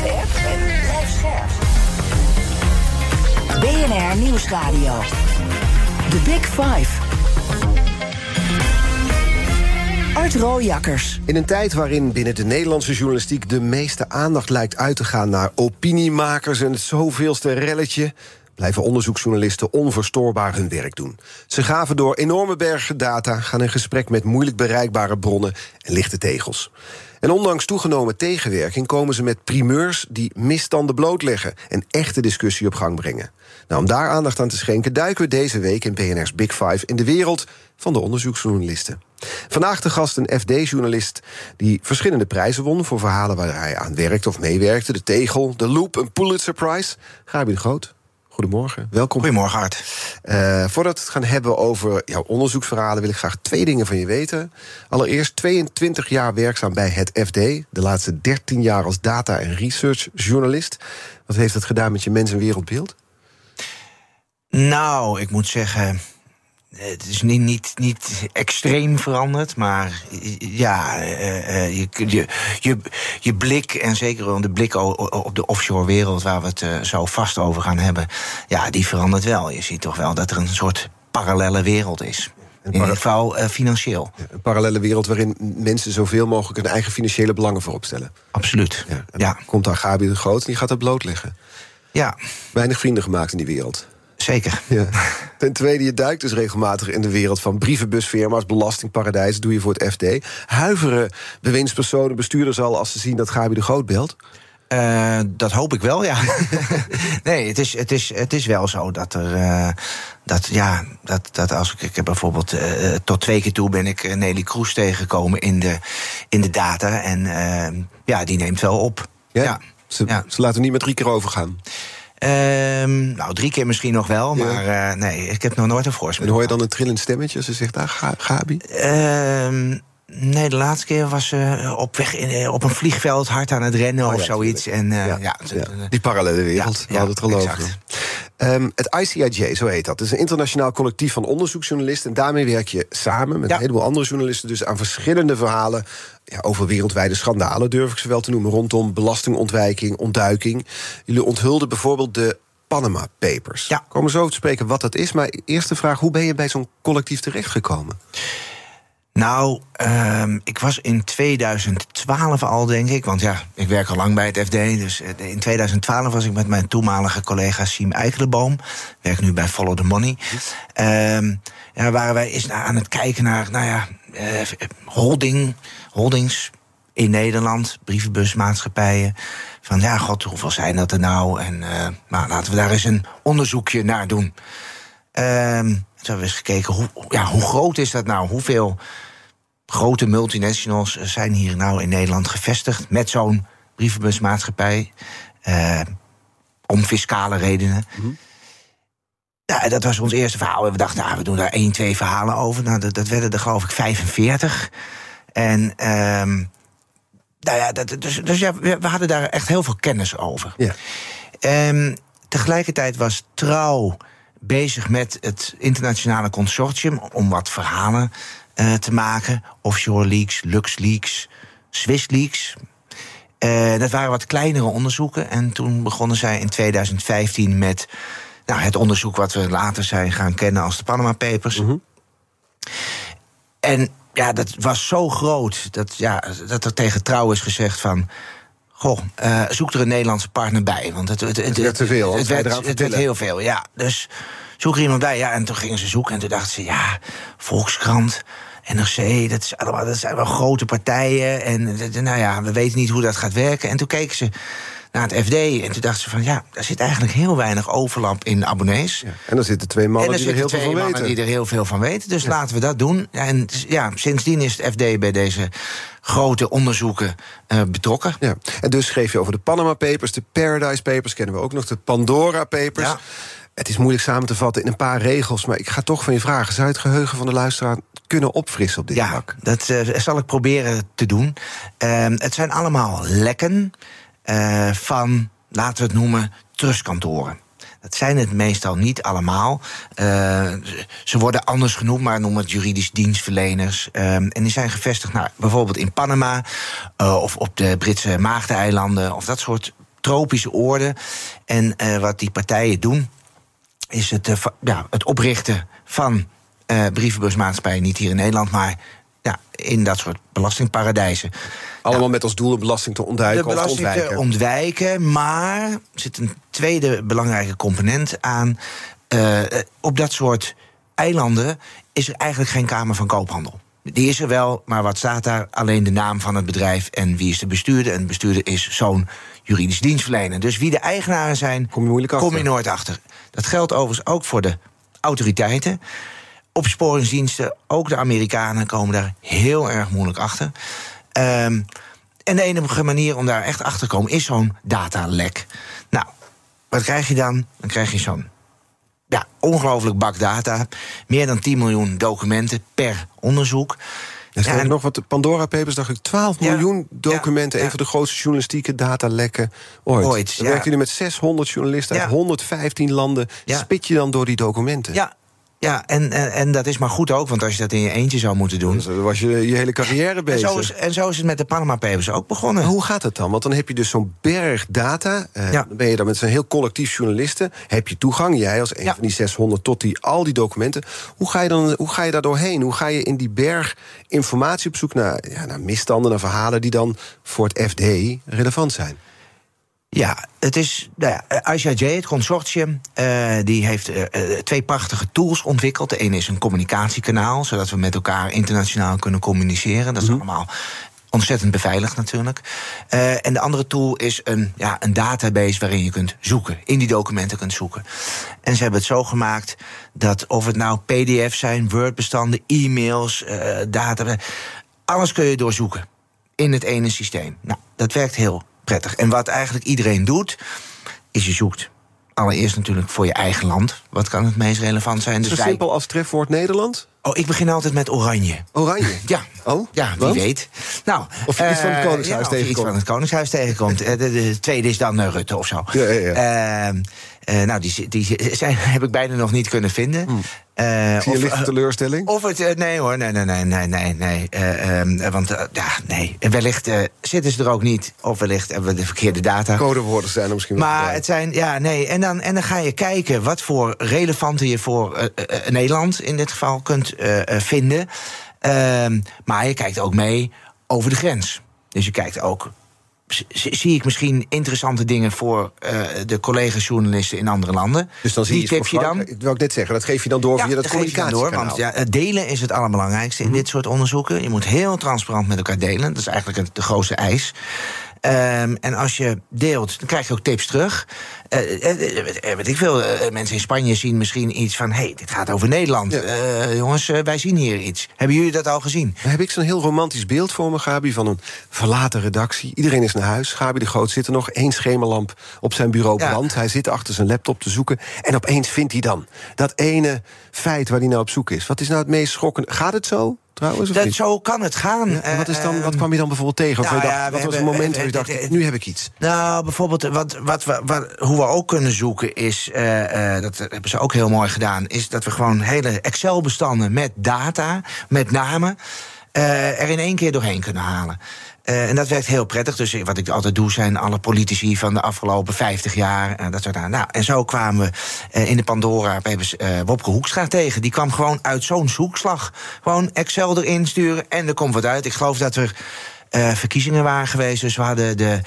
App en blijf scherp. BNR Nieuwsradio. The Big Five. Art Rooijakkers. In een tijd waarin binnen de Nederlandse journalistiek de meeste aandacht lijkt uit te gaan naar opiniemakers en het zoveelste relletje, blijven onderzoeksjournalisten onverstoorbaar hun werk doen. Ze gaven door enorme bergen data, gaan in gesprek met moeilijk bereikbare bronnen en lichte tegels. En ondanks toegenomen tegenwerking komen ze met primeurs die misstanden blootleggen en echte discussie op gang brengen. Nou, om daar aandacht aan te schenken, duiken we deze week in BNR's Big Five in de wereld van de onderzoeksjournalisten. Vandaag de gast een FD-journalist die verschillende prijzen won voor verhalen waar hij aan werkte of meewerkte: De Tegel, De Loop, een Pulitzer Prize. Gabi de Groot. Goedemorgen, welkom. Goedemorgen, Hart. Uh, voordat we het gaan hebben over jouw onderzoeksverhalen, wil ik graag twee dingen van je weten. Allereerst 22 jaar werkzaam bij het FD, de laatste 13 jaar als data- en researchjournalist. Wat heeft dat gedaan met je mens- en wereldbeeld? Nou, ik moet zeggen, het is niet, niet, niet extreem veranderd, maar ja, uh, je, je, je, je blik, en zeker de blik op de offshore wereld, waar we het uh, zo vast over gaan hebben, ja, die verandert wel. Je ziet toch wel dat er een soort parallele wereld is. In ieder geval uh, financieel. Een parallele wereld waarin mensen zoveel mogelijk hun eigen financiële belangen voorop stellen. Absoluut. Ja, ja. Komt daar Gabi de Groot en die gaat dat blootleggen. Ja. Weinig vrienden gemaakt in die wereld. Zeker. Ja. Ten tweede, je duikt dus regelmatig in de wereld van brievenbusfirma's, belastingparadijzen, doe je voor het FD. Huiveren bewindspersonen, bestuurders al als ze zien dat Gabi de Groot belt? Uh, dat hoop ik wel, ja. nee, het is, het, is, het is wel zo dat er. Uh, dat, ja, dat, dat als ik, ik heb bijvoorbeeld. Uh, tot twee keer toe ben ik Nelly Kroes tegengekomen in de, in de data. En ja, die neemt wel op. Ja? ja. Ze, ja. ze laten niet met drie keer overgaan. Um, nou, drie keer misschien nog wel, maar uh, nee, ik heb nog nooit een voorspel. En hoor je dan een trillend stemmetje als ze zegt, ah, ga, Gabi? Um, nee, de laatste keer was ze op weg in, op een vliegveld hard aan het rennen oh, of ja, zoiets. En, uh, ja. ja, Die parallele wereld, we hadden het over. Um, het ICIJ, zo heet dat. Het is een internationaal collectief van onderzoeksjournalisten. En daarmee werk je samen met een heleboel andere journalisten... dus aan verschillende verhalen ja, over wereldwijde schandalen, durf ik ze wel te noemen... rondom belastingontwijking, ontduiking. Jullie onthulden bijvoorbeeld de Panama Papers. Ja. Komen zo te spreken wat dat is. Maar eerste vraag, hoe ben je bij zo'n collectief terechtgekomen? Nou, um, ik was in 2012 al, denk ik. Want ja, ik werk al lang bij het FD. Dus in 2012 was ik met mijn toenmalige collega Siem Eikelenboom. Werk nu bij Follow the Money. Um, ja, waren wij eens aan het kijken naar, nou ja, uh, holding, holdings in Nederland, brievenbusmaatschappijen. Van ja, god, hoeveel zijn dat er nou? En uh, nou, laten we daar eens een onderzoekje naar doen. Um, toen hebben we eens gekeken, hoe, ja, hoe groot is dat nou? Hoeveel grote multinationals zijn hier nou in Nederland gevestigd met zo'n brievenbusmaatschappij? Uh, om fiscale redenen. Mm -hmm. Ja, dat was ons eerste verhaal. We dachten, nou, we doen daar één, twee verhalen over. Nou, dat, dat werden er geloof ik 45. En um, nou ja, dat, dus, dus ja, we, we, hadden daar echt heel veel kennis over. Ja. Um, tegelijkertijd was Trouw bezig met het internationale consortium om wat verhalen uh, te maken. Offshore leaks, LuxLeaks, Swiss leaks. Uh, dat waren wat kleinere onderzoeken. En toen begonnen zij in 2015 met nou, het onderzoek wat we later zijn gaan kennen als de Panama Papers. Mm -hmm. En ja, dat was zo groot dat, ja, dat er tegen Trouw is gezegd van... Goh, uh, zoek er een Nederlandse partner bij. Want het, het, het, het werd te veel. Het, werd, het werd heel veel, ja. Dus zoek er iemand bij. Ja, en toen gingen ze zoeken en toen dachten ze... ja, Volkskrant, NRC, dat, is allemaal, dat zijn wel grote partijen. En nou ja, we weten niet hoe dat gaat werken. En toen keken ze naar het FD. En toen dachten ze van ja, daar zit eigenlijk heel weinig overlap in abonnees. Ja. En dan zitten twee mannen en die er heel veel van mannen weten. die er heel veel van weten. Dus laten we dat doen. En ja, sindsdien is het FD bij deze grote onderzoeken eh, betrokken. Ja. En dus schreef je over de Panama Papers, de Paradise Papers, kennen we ook nog, de Pandora Papers. Ja. Het is moeilijk samen te vatten in een paar regels, maar ik ga toch van je vragen: zou je het geheugen van de luisteraar kunnen opfrissen op dit Ja, vlak? dat eh, zal ik proberen te doen. Ehm, het zijn allemaal lekken eh, van, laten we het noemen, trustkantoren. Dat zijn het meestal niet allemaal. Eh, ze worden anders genoemd, maar noem het juridisch dienstverleners. Ehm, en die zijn gevestigd nou, bijvoorbeeld in Panama eh, of op de Britse Maagdeneilanden of dat soort tropische oorden. En wat die partijen doen, is het, ja, het oprichten van brievenbusmaatschappijen, niet hier in Nederland, maar ja, in dat soort belastingparadijzen. Allemaal met als doel de belasting te ontduiken De of te belasting te ontwijken. ontwijken, maar er zit een tweede belangrijke component aan. Eh, eh, op dat soort eilanden is er eigenlijk geen Kamer van Koophandel. Die is er wel, maar wat staat daar? Alleen de naam van het bedrijf en wie is de bestuurder. En de bestuurder is zo'n juridisch dienstverlener. Dus wie de eigenaren zijn, Kom je moeilijk kom je nooit achter. Dat geldt overigens ook voor de autoriteiten. Opsporingsdiensten, ook de Amerikanen, komen daar heel erg moeilijk achter. Ehm, en de enige manier om daar echt achter te komen is zo'n datalek. Nou, wat krijg je dan? Dan krijg je zo'n ja, ongelooflijk bak data. Meer dan 10 miljoen documenten per onderzoek. Ja, en- nog, wat Pandora Papers, dacht ik, 12 Ja. miljoen documenten. Ja. Een van de grootste journalistieke datalekken ooit. Ooit, Dan ja. werken jullie met 600 journalisten uit Ja. 115 landen. Spit je dan door die documenten? Ja, ja en, en, en dat is maar goed ook, want als je dat in je eentje zou moeten doen. Dus dan was je je hele carrière En bezig. zo, is, en zo is het met de Panama Papers ook begonnen. Hoe gaat het dan? Want dan heb je dus zo'n berg data. Eh, Ja. Dan ben je dan met zo'n heel collectief journalisten. Heb je toegang, jij als een Ja. van die 600, tot die, al die documenten. Hoe ga, je dan, hoe ga je daar doorheen? Hoe ga je in die berg informatie op zoek naar, ja, naar misstanden, naar verhalen die dan voor het FD relevant zijn? Ja, het is. Nou ja, ICIJ, het consortium, eh, die heeft eh, eh, twee prachtige tools ontwikkeld. De ene is een communicatiekanaal, zodat we met elkaar internationaal kunnen communiceren. Dat is allemaal ontzettend beveiligd natuurlijk. Eh, en de andere tool is een, ja, een database waarin je kunt zoeken, in die documenten kunt zoeken. En ze hebben het zo gemaakt dat of het nou PDF's zijn, Word-bestanden, e-mails, eh, data, alles kun je doorzoeken in het ene systeem. Nou, dat werkt heel prettig. En wat eigenlijk iedereen doet, is je zoekt. Allereerst natuurlijk voor je eigen land. Wat kan het meest relevant zijn? Zo Dus wij- simpel als trefwoord Nederland? Oh, ik begin altijd met oranje. Oranje. Ja. Oh, Ja, wie want? weet. Nou, Of je iets van het eh, Koningshuis ja, of je tegenkomt. iets van het Koningshuis tegenkomt. Eh, de, de tweede is dan eh, Rutte of zo. Ja, ja, ja. Ehm, eh, nou, die, die zijn, heb ik bijna nog niet kunnen vinden. Eh, Hm. Zie je of, lichte eh, teleurstelling? of het, nee hoor, nee, nee, nee, nee, nee, nee. Eh, ehm, want ja, nee, wellicht zitten ze er ook niet. Of wellicht hebben we de verkeerde data. Codewoorden zijn er misschien wel Maar het zijn, ja, nee. En dan, en dan ga je kijken wat voor relevante je voor Nederland in dit geval kunt vinden. Ehm, maar je kijkt ook mee over de grens. Dus je kijkt ook. Zie ik misschien interessante dingen voor eh, de collega-journalisten in andere landen? Dus dan zie Die je tip je dan? Dat wil ik net zeggen. Dat geef je dan door via dat dat door. Want ja, het delen is het allerbelangrijkste in dit soort onderzoeken. Je moet heel transparant met elkaar delen. Dat is eigenlijk het- de grootste eis. Ehm, en als je deelt, dan krijg je ook tips terug. Weet ik veel, mensen in Spanje zien misschien iets van... hé, hey, dit gaat over Nederland. Ja. Jongens, wij zien hier iets. Hebben jullie dat al gezien? Dan heb ik zo'n heel romantisch beeld voor me, Gabi, van een verlaten redactie. Iedereen is naar huis. Gabi de Groot zit er nog. één schemerlamp op zijn bureau Ja. brandt. Hij zit achter zijn laptop te zoeken. En opeens vindt hij dan dat ene feit waar hij nou op zoek is. Wat is nou het meest schokkende? Gaat het zo, trouwens? Dat, niet? zo kan het gaan. Ja, wat, is dan, Eh, wat kwam je dan bijvoorbeeld tegen? Of nou dacht, ja, wat was een hebben- moment we- waar je dacht, we- nu heb ik iets? Nou, bijvoorbeeld, wat, wat, we- wat, hoe we ook kunnen zoeken is, eh, eh, dat hebben ze ook heel mooi gedaan, is dat we gewoon hele Excel-bestanden met data, met namen, eh, er in één keer doorheen kunnen halen. Eh, en dat werkt heel prettig. Dus wat ik altijd doe, zijn alle politici van de afgelopen 50 jaar. eh, dat soort. Nou, en zo kwamen we eh, in de Pandora eh Wopke Hoekstra tegen. Die kwam gewoon uit zo'n zoekslag. Gewoon Excel erin sturen en er komt wat uit. Ik geloof dat er verkiezingen waren geweest. Dus we hadden de,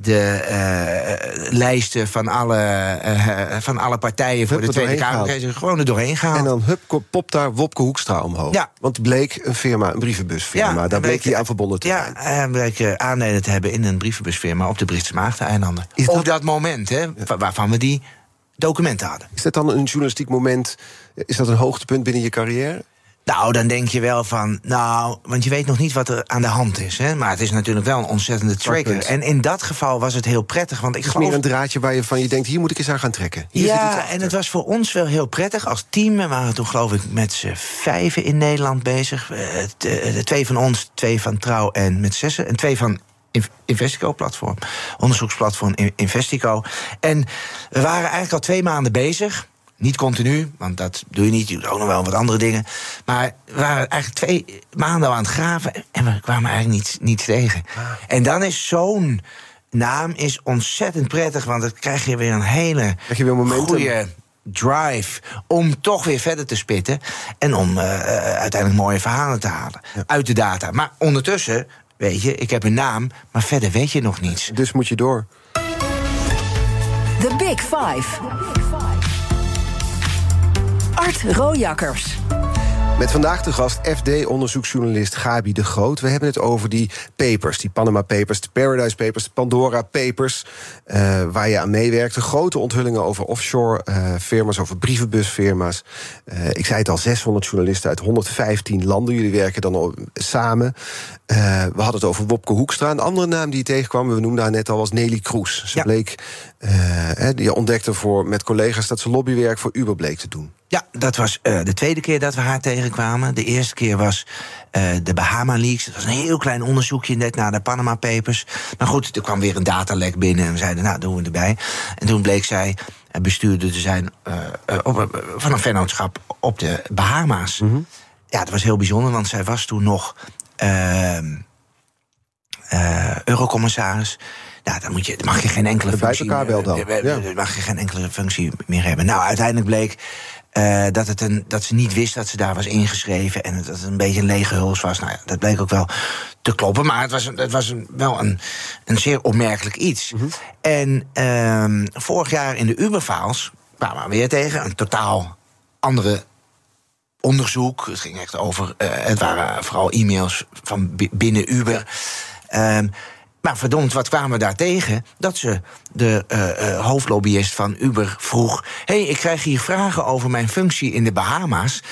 de eh, lijsten van alle, eh, van alle partijen voor Hup, de Tweede Kamer. Gewoon er doorheen gehaald. En dan hup, popt daar Wopke Hoekstra omhoog. Ja. Want bleek een firma, een brievenbusfirma. daar bleek hij aan verbonden te ja, zijn. bleek eh, aandelen te hebben in een brievenbusfirma op de Britse Maagdeneilanden. Op dat- dat moment, hè, wa- waarvan we die documenten hadden. Is dat dan een journalistiek moment? Is dat een hoogtepunt binnen je carrière? Nou, dan denk je wel van, nou, want je weet nog niet wat er aan de hand is. Hè? Maar het is natuurlijk wel een ontzettende trigger. En in dat geval was het heel prettig, want ik Het is geloof meer een draadje waar je van je denkt... hier moet ik eens aan gaan trekken. Hier ja, en het was voor ons wel heel prettig. Als team we waren toen geloof ik met z'n vijven in Nederland bezig. Eh, eh, twee van ons, twee van Trouw en met zessen. En twee van Inv- Investico-platform. Onderzoeksplatform In- Investico. En we waren eigenlijk al twee maanden bezig. Niet continu, want dat doe je niet. Je doet ook nog wel wat andere dingen. Maar we waren eigenlijk twee maanden aan het graven... en we kwamen eigenlijk niet, niet tegen. En dan is zo'n naam is ontzettend prettig... want dan krijg je weer een hele Krijg je weer goede drive om toch weer verder te spitten... en om eh, eh, uiteindelijk mooie verhalen te halen uit de data. Maar ondertussen, weet je, ik heb een naam... maar verder weet je nog niets. Dus moet je door. The Big Five. Art Rojakkers. Met vandaag de gast FD-onderzoeksjournalist Gabi de Groot. We hebben het over die papers, die Panama Papers, de Paradise Papers, de Pandora Papers, eh, waar je aan meewerkte. Grote onthullingen over offshore eh, firma's, over brievenbusfirma's. Eh, ik zei het al, 600 journalisten uit 115 landen. Jullie werken dan al samen. Eh, we hadden het over Wopke Hoekstra. Een andere naam die je tegenkwam, we noemden haar net al, was Nelly Kroes. Ze Ja. bleek, eh, hè, die ontdekte voor, met collega's dat ze lobbywerk voor Uber bleek te doen. Ja, dat was eh, de tweede keer dat we haar tegenkwamen. De eerste keer was eh, de Bahama Leaks. Dat was een heel klein onderzoekje net na de Panama Papers. Maar goed, er kwam weer een datalek binnen en we zeiden, nou, doen we erbij. En toen bleek zij eh, bestuurder te zijn op, van een vennootschap op de Bahama's. Ja, dat was heel bijzonder, want zij was toen nog ehm, eh, eurocommissaris. Nou, dan, moet je, dan mag je geen enkele Bij functie elkaar wel dan, ja. dan mag je geen enkele functie meer hebben. Nou, uiteindelijk bleek eh, dat, het een, dat ze niet wist dat ze daar was ingeschreven. En dat het een beetje een lege huls was. Nou ja, dat bleek ook wel te kloppen. Maar het was, het was een, wel een, een zeer opmerkelijk iets. En ehm, vorig jaar in de Uberfiles kwamen we weer tegen een totaal andere onderzoek. Het ging echt over. eh, het waren vooral e-mails van bi- binnen Uber. Ehm, maar verdomd, wat kwamen we daar tegen? Dat ze de eh, eh, hoofdlobbyist van Uber vroeg: hey, ik krijg hier vragen over mijn functie in de Bahama's.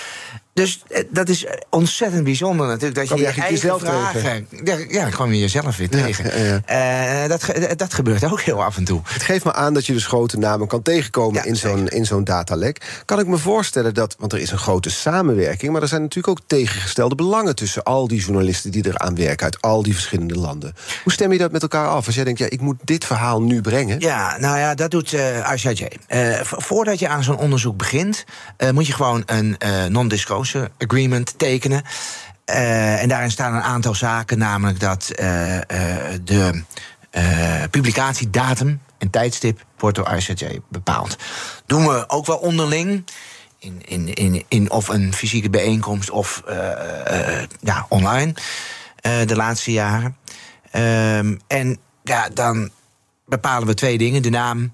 Dus eh, dat is ontzettend bijzonder natuurlijk. Dat je eigen jezelf vragen. Ja, ja, kwam je jezelf weer Ja, tegen. ja, Eh, dat, dat gebeurt ook heel af en toe. Het geeft me aan dat je dus grote namen kan tegenkomen in zo'n in zo'n datalek. Kan ik me voorstellen dat, want er is een grote samenwerking, maar er zijn natuurlijk ook tegengestelde belangen tussen al die journalisten die eraan werken uit al die verschillende landen. Hoe stem je dat met elkaar af? Als jij denkt, ja, ik moet dit verhaal nu brengen. Ja, nou ja, dat doet eh. Eh, vo- voordat je aan zo'n onderzoek begint, eh, moet je gewoon een eh, agreement tekenen. Eh, en daarin staan een aantal zaken, namelijk dat eh, eh, de publicatiedatum en tijdstip wordt door ICIJ bepaald. Doen we ook wel onderling. In, in, in, in of een fysieke bijeenkomst of ja, online de laatste jaren. Ehm, en ja, dan bepalen we twee dingen: de naam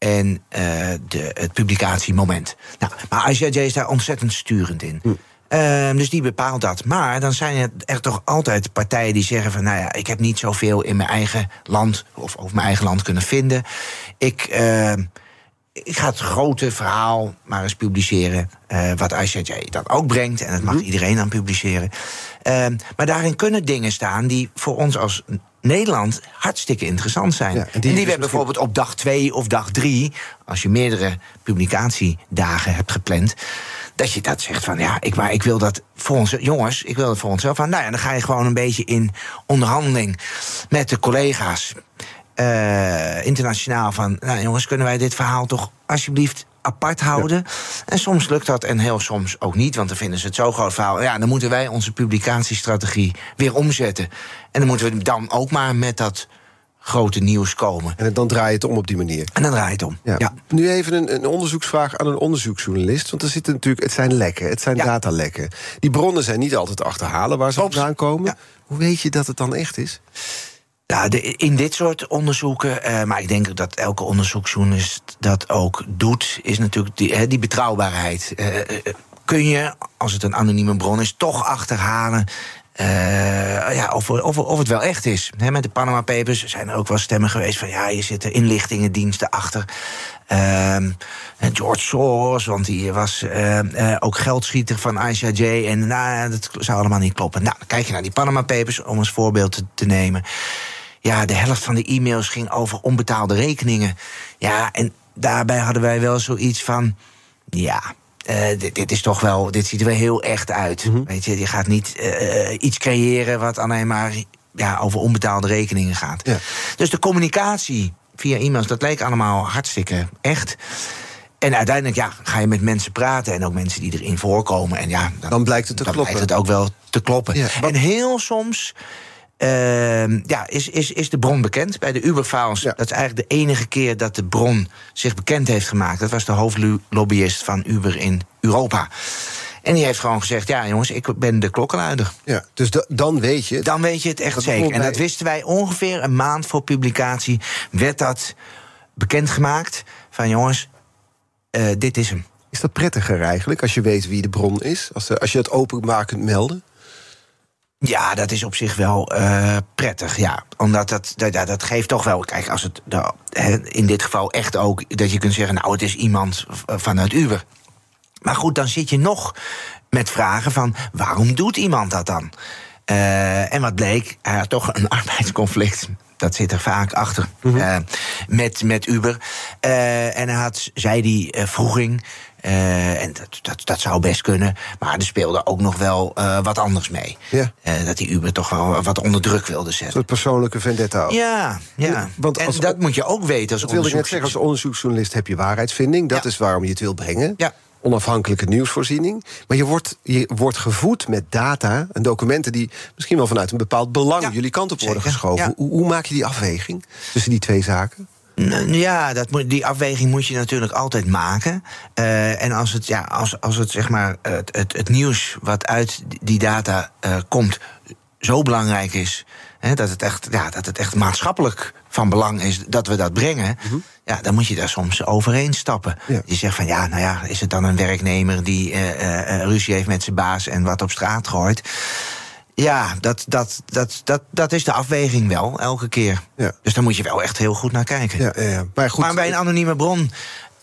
en eh, de, het publicatiemoment. Nou, maar ICJ is daar ontzettend sturend in. Ehm, dus die bepaalt dat. Maar dan zijn er, er toch altijd partijen die zeggen van... nou ja, ik heb niet zoveel in mijn eigen land... of over mijn eigen land kunnen vinden. Ik, ehm, ik ga het grote verhaal maar eens publiceren... eh, wat ICJ dan ook brengt. En dat mag iedereen dan publiceren. Ehm, maar daarin kunnen dingen staan die voor ons als Nederland hartstikke interessant zijn. Ja, en en die dus we bijvoorbeeld op dag twee of dag drie... als je meerdere publicatiedagen hebt gepland... dat je dat zegt van, ja, ik, maar ik wil dat voor ons... jongens, ik wil dat voor onszelf. Van, nou ja, dan ga je gewoon een beetje in onderhandeling met de collega's... eh, internationaal van, nou jongens, kunnen wij dit verhaal toch alsjeblieft apart houden? En soms lukt dat en heel soms ook niet, want dan vinden ze het zo groot verhaal. Ja, dan moeten wij onze publicatiestrategie weer omzetten. En dan moeten we dan ook maar met dat grote nieuws komen. En dan draai je het om op die manier. En dan draai je het om. Ja. Ja. Nu even een, een onderzoeksvraag aan een onderzoeksjournalist. Want er zitten natuurlijk, het zijn lekken, het zijn Ja. datalekken. Die bronnen zijn niet altijd te achterhalen waar ze vandaan komen. Ja. Hoe weet je dat het dan echt is? In dit soort onderzoeken, uh, maar ik denk dat elke onderzoeksjournalist dat ook doet, is natuurlijk die, die betrouwbaarheid. Uh, kun je, als het een anonieme bron is, toch achterhalen ja, of, of, of het wel echt is. met de Panama Papers zijn er ook wel stemmen geweest van ja, je zitten inlichtingendiensten achter. Uh, George Soros, want die was ook geldschieter van ICJ. En nou, dat zou allemaal niet kloppen. Nou, dan kijk je naar die Panama Papers, om als voorbeeld te nemen. Ja, de helft van de e-mails ging over onbetaalde rekeningen. Ja, en daarbij hadden wij wel zoiets van. Ja, uh, dit, dit, is toch wel, dit ziet er wel heel echt uit. Mm -hmm. Weet je, je gaat niet uh, iets creëren wat alleen maar ja, over onbetaalde rekeningen gaat. Ja. Dus de communicatie via e-mails, dat leek allemaal hartstikke echt. En uiteindelijk ja, ga je met mensen praten en ook mensen die erin voorkomen. En ja, dan, dan blijkt het te dan kloppen. Blijkt het ook wel te kloppen. Ja, en heel soms uh, ja, is, is, is de bron bekend bij de Uberfiles. Ja. Dat is eigenlijk de enige keer dat de bron zich bekend heeft gemaakt. Dat was de hoofdlobbyist van Uber in Europa. En die heeft gewoon gezegd: Ja, jongens, ik ben de klokkenluider. Ja, dus dan weet je. Dan weet je het echt zeker. En dat wisten wij ongeveer een maand voor publicatie. Werd dat bekendgemaakt: van jongens, uh, dit is hem. Is dat prettiger eigenlijk als je weet wie de bron is? Als, als je het openbaar kunt melden? Ja, dat is op zich wel uh, prettig, ja. Omdat dat, dat, dat geeft toch wel... Kijk, als het nou, in dit geval echt ook... dat je kunt zeggen, nou, het is iemand vanuit Uber. Maar goed, dan zit je nog met vragen van... waarom doet iemand dat dan? Uh, en wat bleek, hij had toch een arbeidsconflict dat zit er vaak achter. Mm -hmm. uh, met, met Uber. Uh, en hij had, zei die uh, vroeging. En dat, dat, dat zou best kunnen. Maar er speelde ook nog wel wat anders mee. Ja. dat die Uber toch wel wat onder druk wilde zetten. Een soort persoonlijke vendetta. Ook. Ja, ja. Want en dat moet je ook weten als Dat wilde ik net zeggen. Als onderzoeksjournalist heb je waarheidsvinding. Dat Ja. is waarom je het wil brengen. Ja. onafhankelijke nieuwsvoorziening. Maar je wordt, je wordt gevoed met data en documenten die misschien wel vanuit een bepaald belang Ja, jullie kant op worden zeker, geschoven. hoe maak je die afweging tussen die twee zaken? N- Ja, dat moet, die afweging moet je natuurlijk altijd maken. Eh, en als het, ja, als, als het, zeg maar, het, het, het nieuws wat uit die data eh, komt zo belangrijk is. Hè, dat, het echt, ja, dat het echt maatschappelijk van belang is dat we dat brengen. Ja, dan moet je daar soms overheen stappen. Ja. Je zegt van ja, nou ja, is het dan een werknemer die eh, ruzie heeft met zijn baas en wat op straat gooit? Ja, dat, dat, dat, dat, dat is de afweging wel, elke keer. Ja. Dus daar moet je wel echt heel goed naar kijken. Ja, ja, ja. Maar goed, maar bij een anonieme bron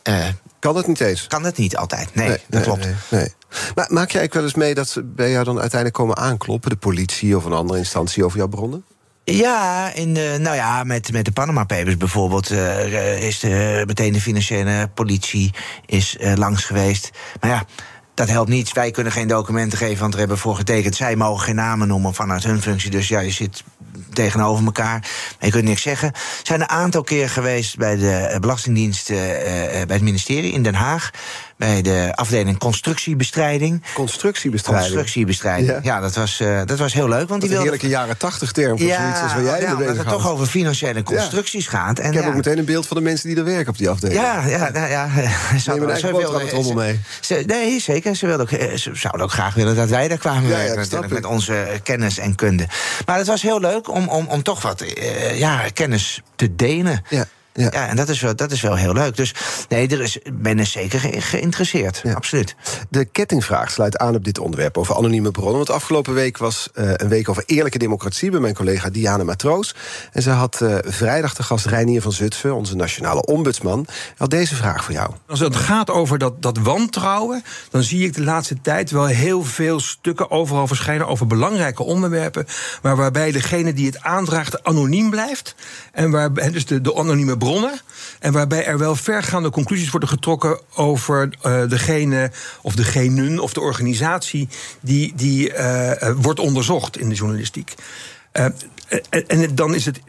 eh, kan het niet eens. kan dat niet altijd. Nee, dat klopt. Nee. Maar maak jij ook wel eens mee dat ze bij jou dan uiteindelijk komen aankloppen, de politie of een andere instantie over jouw bronnen? Ja, in de, nou ja, met, met de Panama Papers bijvoorbeeld eh, is de, meteen de financiële politie is, eh, langs geweest. Maar ja, dat helpt niet. Wij kunnen geen documenten geven, want er hebben voor getekend. Zij mogen geen namen noemen vanuit hun functie. Dus ja, je zit tegenover elkaar. Maar je kunt niks zeggen. Zijn een aantal keer geweest bij de eh, Belastingdienst, eh, eh, bij het ministerie in Den Haag. Bij de afdeling constructiebestrijding. Constructiebestrijding. Constructiebestrijding. Ja. Ja, dat, was, eh, dat was heel leuk. Want Dat die is een heerlijke jaren tachtig term voor zoiets als waar jij ja, mee bezig het toch over financiële constructies gaat. En Ik heb ja, ook meteen een beeld van de mensen die er werken op die afdeling. ja, ja, nou ja. Ze Neem hadden- een wilden- boterhammetrommel mee. ze- nee, zeker. Ze, wilden ook, eh, ze zouden ook graag willen dat wij daar kwamen Ja, ja, werken. dat natuurlijk, met onze kennis en kunde. Maar het was heel leuk om, om, om toch wat eh, ja, kennis te delen. Ja, ja. Ja, en dat is, wel, dat is wel heel leuk. Dus nee, er is, men is zeker ge- geïnteresseerd. Ja. Absoluut. De kettingvraag sluit aan op dit onderwerp over anonieme bronnen. Want afgelopen week was eh, een week over eerlijke democratie... bij mijn collega Diane Matroos. En ze had eh, vrijdag de gast Reinier van Zutphen... onze nationale ombudsman. Had deze vraag voor jou. Als het gaat over dat, dat wantrouwen, dan zie ik de laatste tijd wel heel veel stukken overal verschijnen over belangrijke onderwerpen. Maar waarbij degene die het aandraagt anoniem blijft. En waarbij, dus de, de anonieme bronnen. En waarbij er wel vergaande conclusies worden getrokken over eh, degene of degenen of de organisatie die, die eh, eh, wordt onderzocht in de journalistiek. Eh, en, en dan is het,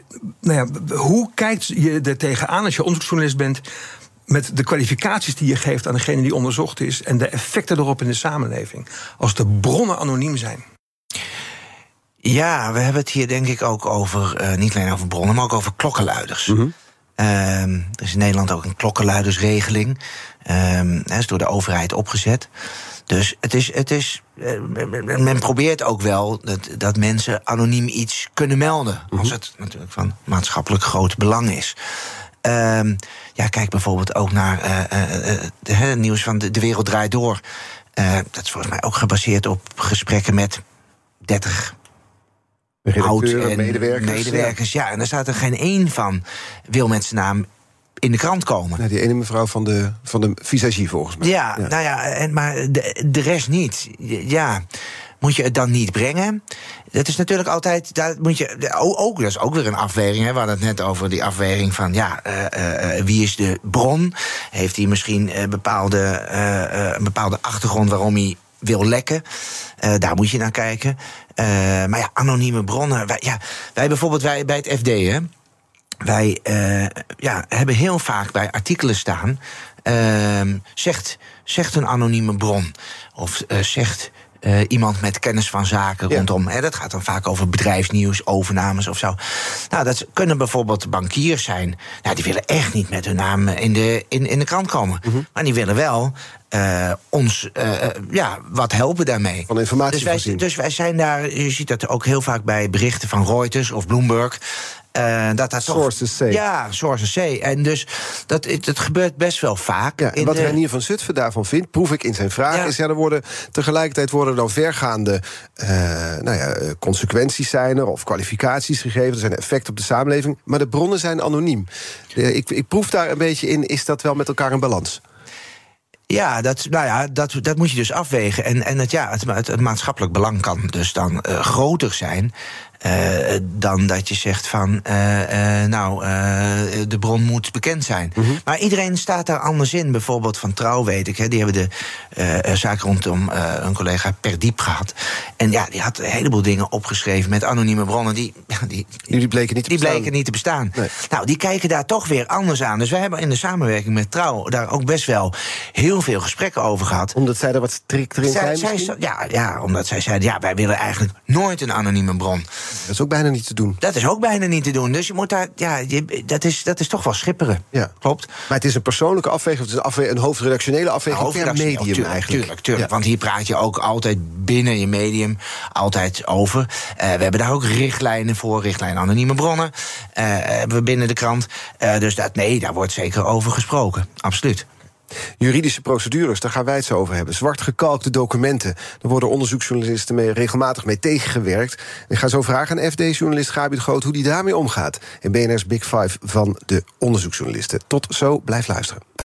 nou ja, hoe kijkt je er tegenaan als je onderzoeksjournalist bent met de kwalificaties die je geeft aan degene die onderzocht is en de effecten erop in de samenleving, als de bronnen anoniem zijn? Ja, we hebben het hier denk ik ook over, eh, niet alleen over bronnen, maar ook over klokkenluiders. Ehm, er is in Nederland ook een klokkenluidersregeling. Hij is door de overheid opgezet. Dus het is, het is, eh, men probeert ook wel dat, dat mensen anoniem iets kunnen melden. Als het natuurlijk van maatschappelijk groot belang is. Ehm, ja, kijk bijvoorbeeld ook naar eh, eh, de, het nieuws van de, de Wereld Draait Door. Dat is volgens mij ook gebaseerd op gesprekken met 30 oud en medewerkers. medewerkers. Ja. en daar staat er geen één van wil met zijn naam in de krant komen. Ja, die ene mevrouw van de, van de visagie volgens mij. Ja, nou ja, en, maar de, de rest niet. Ja, moet je het dan niet brengen? Dat is natuurlijk altijd, daar moet je, ook, dat is ook weer een afweging. Hè. We hadden het net over die afweging van, ja, eh, eh, eh, wie is de bron? Heeft hij misschien bepaalde, een bepaalde achtergrond waarom hij wil lekken? Eh, daar moet je naar kijken. Eh, maar ja, anonieme bronnen. Wij, ja, wij bijvoorbeeld wij, bij het FD, hè. Wij eh, ja, hebben heel vaak bij artikelen staan. ehm, zegt, zegt een anonieme bron. Of zegt eh, iemand met kennis van zaken Ja. rondom. Hè, dat gaat dan vaak over bedrijfsnieuws, overnames of zo. Nou, dat kunnen bijvoorbeeld bankiers zijn. Nou, die willen echt niet met hun naam in de, in, in de krant komen. Mhm. Maar die willen wel. eh, ons eh, ja, wat helpen daarmee. Van informatie dus wij, dus wij zijn daar, je ziet dat ook heel vaak bij berichten van Reuters of Bloomberg. Eh, dat toch, Sources say. Ja, sources say. En dus dat, het, gebeurt best wel vaak. Ja, en wat de- Renier van Zutphen daarvan vindt, proef ik in zijn vraag, Ja. is ja, er worden tegelijkertijd worden er dan vergaande eh, nou ja, eh, consequenties zijn er, of kwalificaties gegeven, er zijn effecten op de samenleving, maar de bronnen zijn anoniem. Ik, ik proef daar een beetje in, is dat wel met elkaar in balans? Ja, dat, nou ja, dat, dat moet je dus afwegen. En, en het, ja, het, maatschappelijk belang kan dus dan groter zijn. Eh, dan dat je zegt van, eh, eh, nou, eh, de bron moet bekend zijn. Maar iedereen staat daar anders in. Bijvoorbeeld van Trouw weet ik, hè, die hebben de eh, zaak rondom eh, een collega per diep gehad. En ja, die had een heleboel dingen opgeschreven met anonieme bronnen. Die, die, Die bleken niet te die bestaan. bleken niet te bestaan. Nee. Nou, die kijken daar toch weer anders aan. Dus wij hebben in de samenwerking met Trouw daar ook best wel heel veel gesprekken over gehad. Omdat zij er wat strikter in Zij, zijn zij, ja, ja, omdat zij zeiden, ja, wij willen eigenlijk nooit een anonieme bron. Dat is ook bijna niet te doen. Dat is ook bijna niet te doen. Dus je moet daar, ja, je, dat, is, dat is toch wel schipperen. Ja. Klopt. Maar het is een persoonlijke afweging, het is een, afwe- een hoofdredactionele afweging per Hoofdredactie- medium tuurlijk, eigenlijk. Tuurlijk, tuurlijk. Ja. Want hier praat je ook altijd binnen je medium altijd over. Eh, we hebben daar ook richtlijnen voor, richtlijnen anonieme bronnen. eh, hebben we binnen de krant. Eh, dus dat, nee, daar wordt zeker over gesproken. Absoluut. Juridische procedures, daar gaan wij het zo over hebben. Zwart gekalkte documenten. Daar worden onderzoeksjournalisten mee, regelmatig mee tegengewerkt. Ik ga zo vragen aan FD-journalist Gabi de Groot hoe die daarmee omgaat. In BNR's Big Five van de onderzoeksjournalisten. Tot zo, blijf luisteren.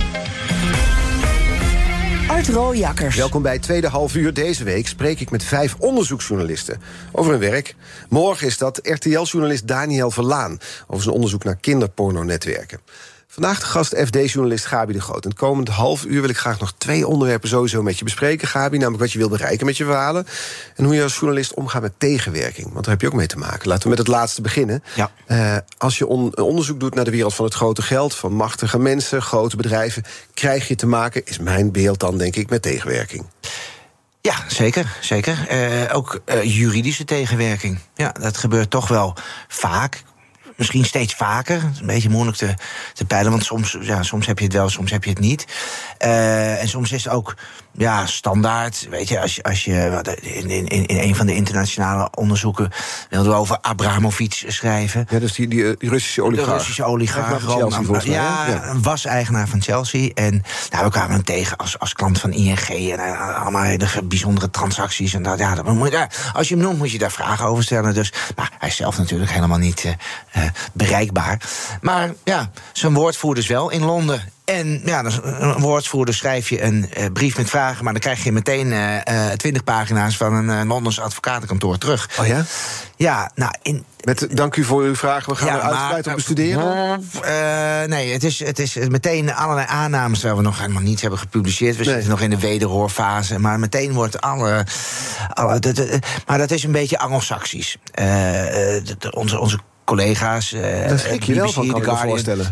Art Rooijakkers. Welkom bij tweede half uur. Deze week spreek ik met vijf onderzoeksjournalisten over hun werk. Morgen is dat RTL-journalist Daniel Verlaan over zijn onderzoek naar kinderpornonetwerken. Vandaag de gast FD-journalist Gabi de Groot. In het komend half uur wil ik graag nog twee onderwerpen sowieso met je bespreken, Gabi. Namelijk wat je wil bereiken met je verhalen. En hoe je als journalist omgaat met tegenwerking. Want daar heb je ook mee te maken. Laten we met het laatste beginnen. Ja. Eh, als je on- een onderzoek doet naar de wereld van het grote geld, van machtige mensen, grote bedrijven, krijg je te maken, is mijn beeld dan denk ik, met tegenwerking. Ja, zeker. zeker. Eh, ook eh, juridische tegenwerking. Ja, dat gebeurt toch wel vaak. Misschien steeds vaker. Het is een beetje moeilijk te, te peilen, want soms, ja, soms heb je het wel, soms heb je het niet. Eh, en soms is het ook ja, standaard. Weet je, als je, als je in, in, in een van de internationale onderzoeken wilden we over Abramovic schrijven. Ja, dus die, die, eh, die Russische De oligarch. Russische oligarch. Chelsea, mij, ja, was eigenaar van Chelsea. En nou, we kwamen hem tegen als, als klant van ING. En eh, allemaal hele bijzondere transacties. En dat, ja, dat, moet als je hem noemt, moet je daar vragen over stellen. Dus, maar hij is zelf natuurlijk helemaal niet eh, bereikbaar. Maar ja, zijn woordvoerders wel in Londen. En ja, een woordvoerder schrijf je een uh, brief met vragen, maar dan krijg je meteen twintig uh, pagina's van een Londens advocatenkantoor terug. Oh ja? Ja, nou, in, met, dank u voor uw vraag. We gaan ja, er uitgebreid op bestuderen. Uh, nee, het is, het is meteen allerlei aannames... terwijl we nog helemaal niets hebben gepubliceerd. We nee. zitten nog in de wederhoorfase. Maar meteen wordt alle... alle de, de, maar dat is een beetje anglo-saxisch. Uh, onze, onze collega's. Uh, dat schrik je wel van, kan voorstellen.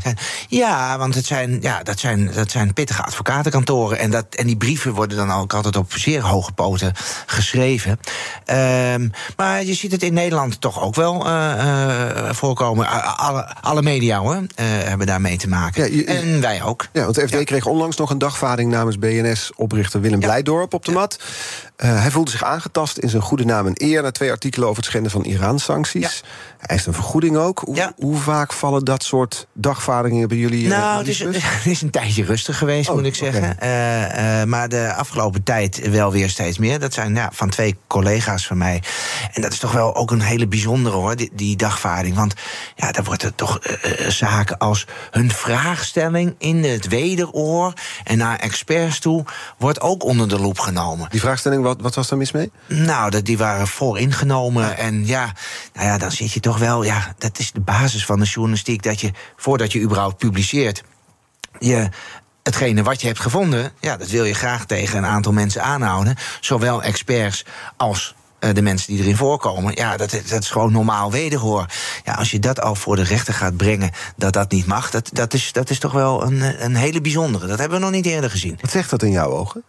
Ja, want het zijn, ja, dat, zijn, dat zijn pittige advocatenkantoren. En, dat, en die brieven worden dan ook altijd op zeer hoge poten geschreven. Um, maar je ziet het in Nederland toch ook wel uh, uh, voorkomen. Alle, alle media hoor, hebben daar mee te maken. Ja, je, en wij ook. Ja, want de FD ja. kreeg onlangs nog een dagvaarding namens BNS-oprichter Willem Blijdorp op de mat. Hij voelde zich aangetast in zijn goede naam en eer... na twee artikelen over het schenden van Iran-sancties. Hij eist een vergoeding ook. Hoe, ja. hoe, vaak vallen dat soort dagvaardingen bij jullie? Nou, het is, het is, een tijdje rustig geweest, oh, moet ik zeggen. Okay. Uh, uh, maar de afgelopen tijd wel weer steeds meer. Dat zijn ja, van twee collega's van mij. En dat is toch wel ook een hele bijzondere hoor, die, die dagvaarding. Want ja, daar wordt er toch zaken als hun vraagstelling in het wederoor en naar experts toe wordt ook onder de loep genomen. Die vraagstelling, wat, wat was daar mis mee? Nou, dat, die waren vooringenomen. Ja. En ja, nou ja, dan zit je toch wel. Ja, dat is de basis van de journalistiek. Dat je, voordat je überhaupt publiceert, je hetgene wat je hebt gevonden, ja, dat wil je graag tegen een aantal mensen aanhouden. Zowel experts als uh, de mensen die erin voorkomen. Ja, dat, dat is gewoon normaal wederhoor. Ja, als je dat al voor de rechter gaat brengen, dat dat niet mag, dat, dat, is, dat is toch wel een, een hele bijzondere. Dat hebben we nog niet eerder gezien. Wat zegt dat in jouw ogen?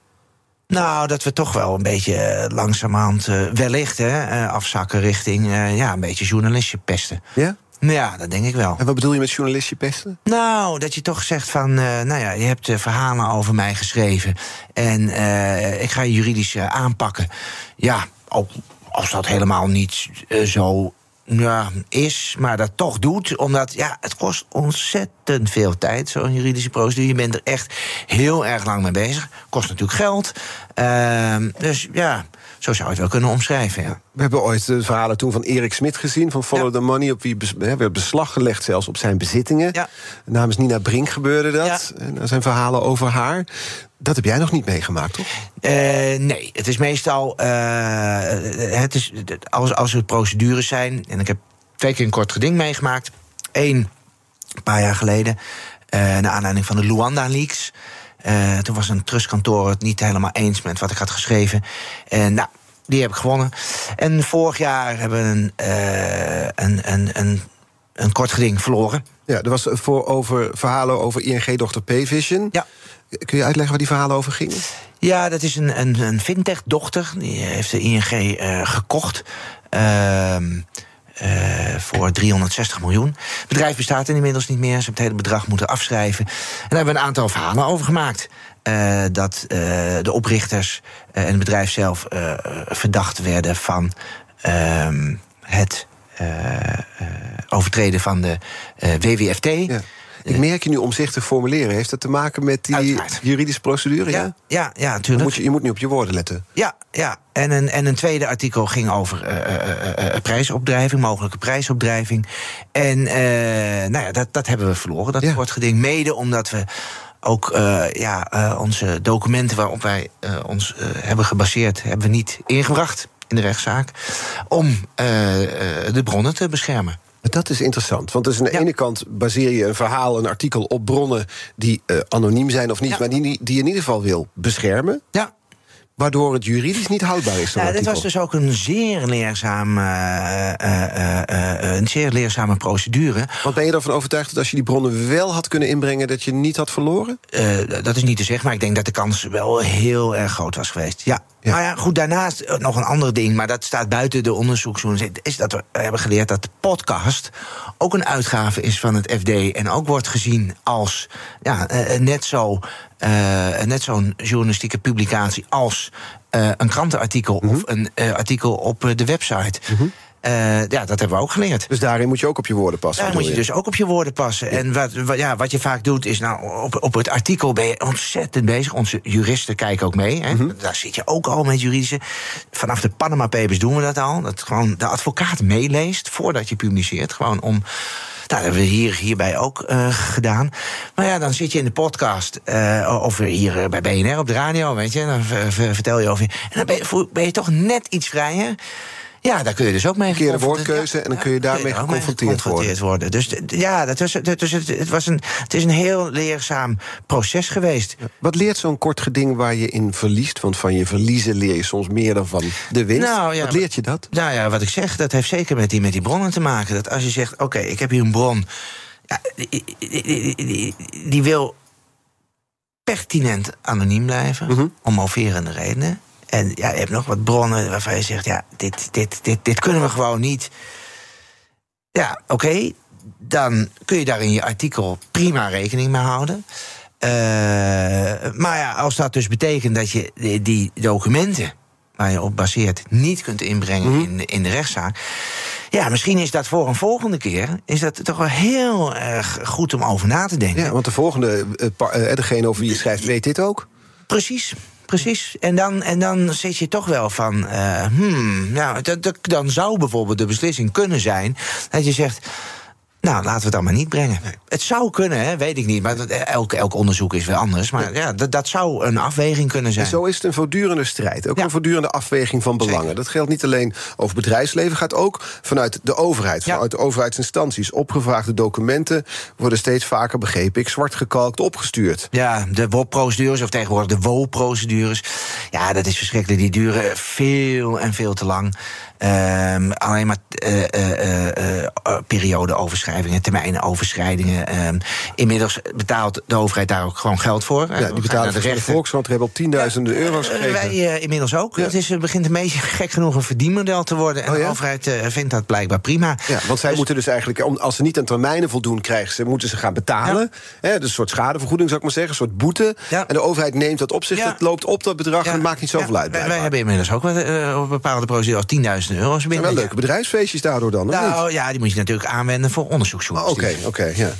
Nou, dat we toch wel een beetje langzamerhand uh, wellicht hè, uh, afzakken richting ja, een beetje journalistje pesten. Ja? Ja, dat denk ik wel. En wat bedoel je met journalistje pesten? Nou, dat je toch zegt van, nou ja, je hebt verhalen over mij geschreven en ik ga je juridisch aanpakken. Ja, ook als dat helemaal niet zo ja, is, maar dat toch doet. Omdat ja, het kost ontzettend veel tijd, zo'n juridische procedure. Je bent er echt heel erg lang mee bezig. Kost natuurlijk geld. Uh, dus ja, zo zou je het wel kunnen omschrijven. Ja. We hebben ooit de verhalen toen van Erik Smit gezien, van Follow ja. the Money, op wie werd beslag gelegd zelfs op zijn bezittingen. Ja. Namens Nina Brink gebeurde dat. En er zijn verhalen over haar. Dat heb jij nog niet meegemaakt, toch? Uh, nee, het is meestal. Uh, het is, als, als er procedures zijn. En ik heb twee keer een kort geding meegemaakt. Eén, een paar jaar geleden. Uh, naar aanleiding van de Luanda Leaks. Uh, toen was een trustkantoor het niet helemaal eens met wat ik had geschreven. En nou, die heb ik gewonnen. En vorig jaar hebben we een, uh, een, een, een, een kort geding verloren. Ja, er was voor over verhalen over ING-dochter Pvision. Ja. Kun je uitleggen waar die verhalen over gingen? Ja, dat is een, een, een fintech-dochter. Die heeft de ING uh, gekocht. Uh, voor 360 miljoen. Het bedrijf bestaat inmiddels niet meer. Ze hebben het hele bedrag moeten afschrijven. En daar hebben we een aantal verhalen over gemaakt. Uh, dat uh, de oprichters en het bedrijf zelf verdacht werden van ehm, het overtreden van de WWFT. Ja. Ik merk je nu omzichtig formuleren. Heeft dat te maken met die Uiteraard. juridische procedure? Ja, ja, ja, natuurlijk. Moet je, je moet nu op je woorden letten. Ja, ja. En, een, en een tweede artikel ging over uh, uh, uh, prijsopdrijving, mogelijke prijsopdrijving. En nou ja, dat, dat hebben we verloren, dat ja. wordt geding. Mede omdat we ook ja, onze documenten waarop wij ons hebben gebaseerd, hebben we niet ingebracht in de rechtszaak. Om de bronnen te beschermen. Dat is interessant, want dus aan de ja. ene kant baseer je een verhaal, een artikel op bronnen die uh, anoniem zijn of niet, ja. maar die, die je in ieder geval wil beschermen. Ja. Waardoor het juridisch niet houdbaar is. Ja, dit was dus ook een zeer leerzame, uh, uh, een zeer leerzame procedure. Want ben je ervan overtuigd dat als je die bronnen wel had kunnen inbrengen, dat je niet had verloren? dat is niet te zeggen, maar ik denk dat de kans wel heel erg groot was geweest. Ja. Ja. Nou ja, goed, daarnaast nog een ander ding, maar dat staat buiten de onderzoeksjournalistiek. Is dat we hebben geleerd dat de podcast ook een uitgave is van het FD. En ook wordt gezien als ja, net zo net zo'n journalistieke publicatie als uh, een krantenartikel -hmm. of een uh, artikel op de website. Uh, ja, dat hebben we ook geleerd. Dus daarin moet je ook op je woorden passen. Daar moet je, je dus ook op je woorden passen. Ja. En wat, wat, ja, wat je vaak doet, is nou, op, op het artikel ben je ontzettend bezig. Onze juristen kijken ook mee. Hè. Mm -hmm. Daar zit je ook al met juridische. Vanaf de Panama Papers doen we dat al. Dat gewoon de advocaat meeleest voordat je publiceert. Gewoon om dat hebben we hier, hierbij ook uh, gedaan. Maar ja, dan zit je in de podcast, uh, of hier bij BNR op de radio, weet je. Dan vertel je over je. En dan ben je, ben je toch net iets vrijer. Ja, daar kun je dus ook mee Verkeerde woordkeuze en dan kun je daarmee geconfronteerd, worden. worden. Dus ja, dat was, dus het, het, was een, het is een heel leerzaam proces geweest. Wat leert zo'n kort geding waar je in verliest? Want van je verliezen leer je soms meer dan van de winst. Nou, ja, wat leert je dat? Nou ja, wat ik zeg, dat heeft zeker met die, met die bronnen te maken. Dat als je zegt, oké, ik heb hier een bron... Ja, die, die, die, die, wil pertinent anoniem blijven, mm -hmm. om moverende redenen. En ja, je hebt nog wat bronnen waarvan je zegt: ja, dit, dit, dit, dit kunnen we gewoon niet. Ja, oké. dan kun je daar in je artikel prima rekening mee houden. Uh, maar ja, als dat dus betekent dat je die, documenten waar je op baseert niet kunt inbrengen mhm. in, in de rechtszaak. Ja, misschien is dat voor een volgende keer is dat toch wel heel erg goed om over na te denken. Ja, want de volgende, uh, degene over wie je schrijft, weet dit ook. Precies precies. En dan, en dan zit je toch wel van. Uh, hmm, nou, dan zou bijvoorbeeld de beslissing kunnen zijn dat je zegt. Nou, laten we het dan maar niet brengen. Het zou kunnen, hè, weet ik niet. Maar elk, elk onderzoek is weer anders. Maar ja, dat, dat zou een afweging kunnen zijn. En zo is het een voortdurende strijd. Ook een voortdurende afweging van belangen. Dat geldt niet alleen over bedrijfsleven. gaat ook vanuit de overheid. Vanuit de overheidsinstanties. Opgevraagde documenten worden steeds vaker, begrepen ik, zwart gekalkt opgestuurd. Ja, de WOP-procedures, of tegenwoordig de WO-procedures. Ja, dat is verschrikkelijk. Die duren veel en veel te lang. Um, alleen maar uh, uh, uh, periodeoverschrijvingen, termijnoverschrijdingen. Um, inmiddels betaalt de overheid daar ook gewoon geld voor. Ja, die betalen de, de Volkskrant hebben op tienduizenden ja, euro's gegeven. wij inmiddels ook. Het, is, het begint een beetje gek genoeg een verdienmodel te worden. En oh, de overheid vindt dat blijkbaar prima. Ja, want zij dus- moeten dus eigenlijk, als ze niet aan termijnen voldoen krijgen, ze moeten ze gaan betalen. Hè, dus een soort schadevergoeding zou ik maar zeggen, een soort boete. En de overheid neemt dat op zich. Het loopt op dat bedrag en maakt niet zoveel uit. Wij, hebben inmiddels ook op bepaalde procedures 10.000 euro's binnen. wel leuke bedrijfsfeestjes daardoor dan? Nou ja, die moet je natuurlijk aanwenden voor onderzoeksjournalistiek. Oké, oké, ja.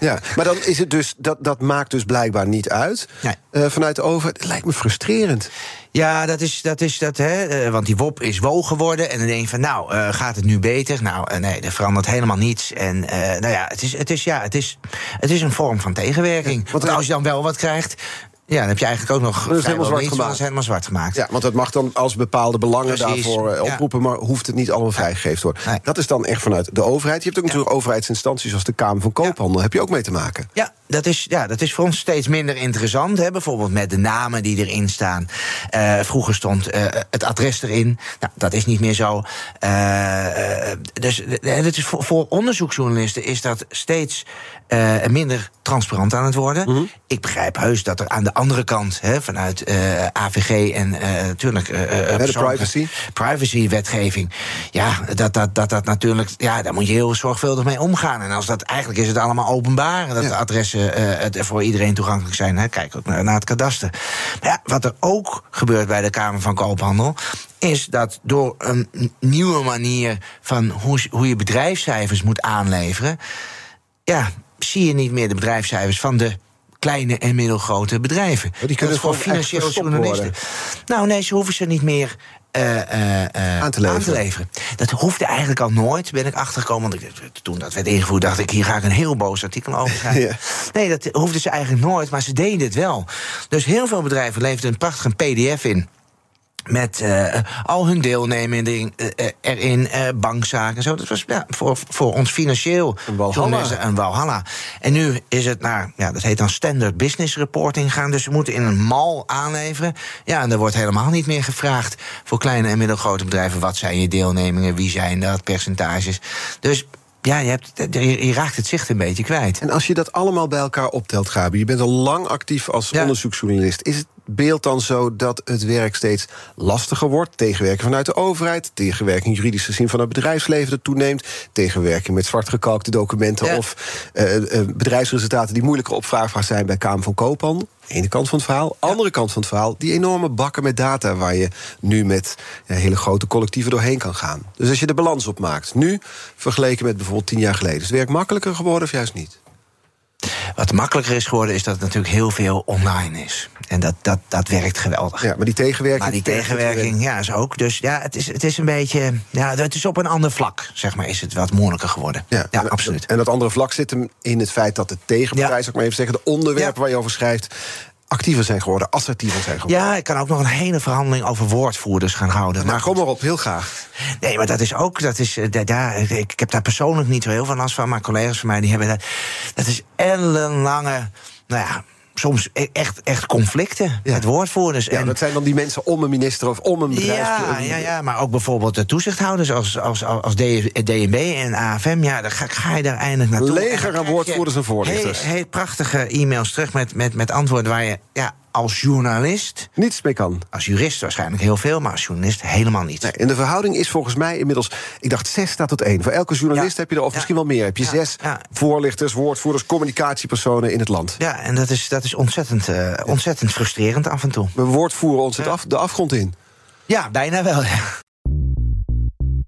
ja. Maar dan is het dus, dat, dat maakt dus blijkbaar niet uit nee. uh, vanuit de overheid. Het lijkt me frustrerend. Ja, dat is, dat is dat, hè. Uh, want die WOP is WO geworden. En dan denk je van, nou, uh, gaat het nu beter? Nou, nee, er verandert helemaal niets. En nou ja, het is, het is, ja, het is, het is een vorm van tegenwerking. want als je dan wel wat krijgt, ja, dan heb je eigenlijk ook nog dat is helemaal zwart gemaakt. helemaal zwart gemaakt. Ja, want het mag dan als bepaalde belangen daarvoor eh, oproepen, maar hoeft het niet allemaal vrijgegeven worden. Nee. Dat is dan echt vanuit de overheid. Je hebt ook natuurlijk overheidsinstanties als de Kamer van Koophandel. Heb je ook mee te maken? Ja, dat is, ja, dat is voor ons steeds minder interessant. Hè? Bijvoorbeeld met de namen die erin staan. Uh, vroeger stond uh, het adres erin. Nou, dat is niet meer zo. Uh, dus het is voor, voor, onderzoeksjournalisten is dat steeds minder transparant aan het worden. Mm -hmm. Ik begrijp heus dat er aan de andere kant, hè, vanuit AVG en natuurlijk de privacy. privacy-wetgeving. Ja, dat dat, dat dat natuurlijk. Ja, daar moet je heel zorgvuldig mee omgaan. En als dat eigenlijk is het allemaal openbaar. Dat ja. adressen voor iedereen toegankelijk zijn. Hè. Kijk ook naar, naar het kadaster. Maar ja, wat er ook gebeurt bij de Kamer van Koophandel is dat door een nieuwe manier van hoe, hoe je bedrijfscijfers moet aanleveren. Ja, zie je niet meer de bedrijfscijfers van de kleine en middelgrote bedrijven. Oh, die kunnen voor financieel journalisten. Nou, nee, ze hoeven ze niet meer uh, uh, aan, te aan, te leveren. Dat hoefde eigenlijk al nooit, ben ik achtergekomen. Want ik, toen dat werd ingevoerd, dacht ik, hier ga ik een heel boos artikel over schrijven. ja. Nee, dat hoefden ze eigenlijk nooit, maar ze deden het wel. Dus heel veel bedrijven leverden een prachtige pdf in met uh, al hun deelnemingen uh, erin, uh, bankzaken en zo. Dat was ja, voor, voor ons financieel een walhalla. een walhalla. En nu is het naar, ja, dat heet dan standard business reporting gaan. Dus ze moeten in een mal aanleveren. Ja, en er wordt helemaal niet meer gevraagd voor kleine en middelgrote bedrijven. Wat zijn je deelnemingen? Wie zijn dat? Percentages. Dus ja, je, hebt, je, raakt het zicht een beetje kwijt. En als je dat allemaal bij elkaar optelt, Gabi... je bent al lang actief als onderzoeksjournalist... is het beeld dan zo dat het werk steeds lastiger wordt? Tegenwerking vanuit de overheid, tegenwerking juridisch gezien van het bedrijfsleven dat toeneemt, tegenwerking met zwartgekalkte documenten of uh, uh, bedrijfsresultaten die moeilijker opvraagbaar zijn bij Kamer van Koophandel. Ene kant van het verhaal. Andere kant van het verhaal, die enorme bakken met data waar je nu met ja, hele grote collectieven doorheen kan gaan. Dus als je de balans opmaakt, nu vergeleken met bijvoorbeeld tien jaar geleden, is het werk makkelijker geworden of juist niet? Wat makkelijker is geworden, is dat het natuurlijk heel veel online is. En dat, dat, dat werkt geweldig. Ja, maar die tegenwerking. Maar die tegenwerking, ja, is ook. Dus ja, het is, het is een beetje. Ja, het is op een ander vlak, zeg maar, is het wat moeilijker geworden. Ja, en, absoluut. En dat andere vlak zit hem in het feit dat de tegenpartij, zou ik maar even zeggen, de onderwerpen waar je over schrijft, actiever zijn geworden, assertiever zijn geworden. Ja, ik kan ook nog een hele verhandeling over woordvoerders gaan houden. Maar kom maar op, heel graag. Nee, maar dat is ook, dat is, eh, daar, ik, ik heb daar persoonlijk niet zo heel veel last van, maar collega's van mij die hebben dat. Dat is ellenlange, nou ja, soms e- echt, echt conflicten met woordvoerders. Ja, en dat zijn dan die mensen om een minister of om een bedrijf. Ja, ja, ja, maar ook bijvoorbeeld de toezichthouders als, als, als DNB en AFM. Ja, dan ga, ga je daar eindelijk naartoe. Leger aan woordvoerders en voorlichters. Heel, heel prachtige e-mails terug met, met, met antwoorden waar je ja, als journalist. Niets mee kan. Als jurist waarschijnlijk heel veel, maar als journalist helemaal niet. Nee, en de verhouding is volgens mij inmiddels, ik dacht zes staat tot één. Voor elke journalist heb je er, of misschien wel meer, heb je zes voorlichters, woordvoerders, communicatiepersonen in het land. Ja, en dat is, dat is ontzettend, uh, ontzettend frustrerend af en toe. We woordvoeren ons het af, de afgrond in. Ja, bijna wel.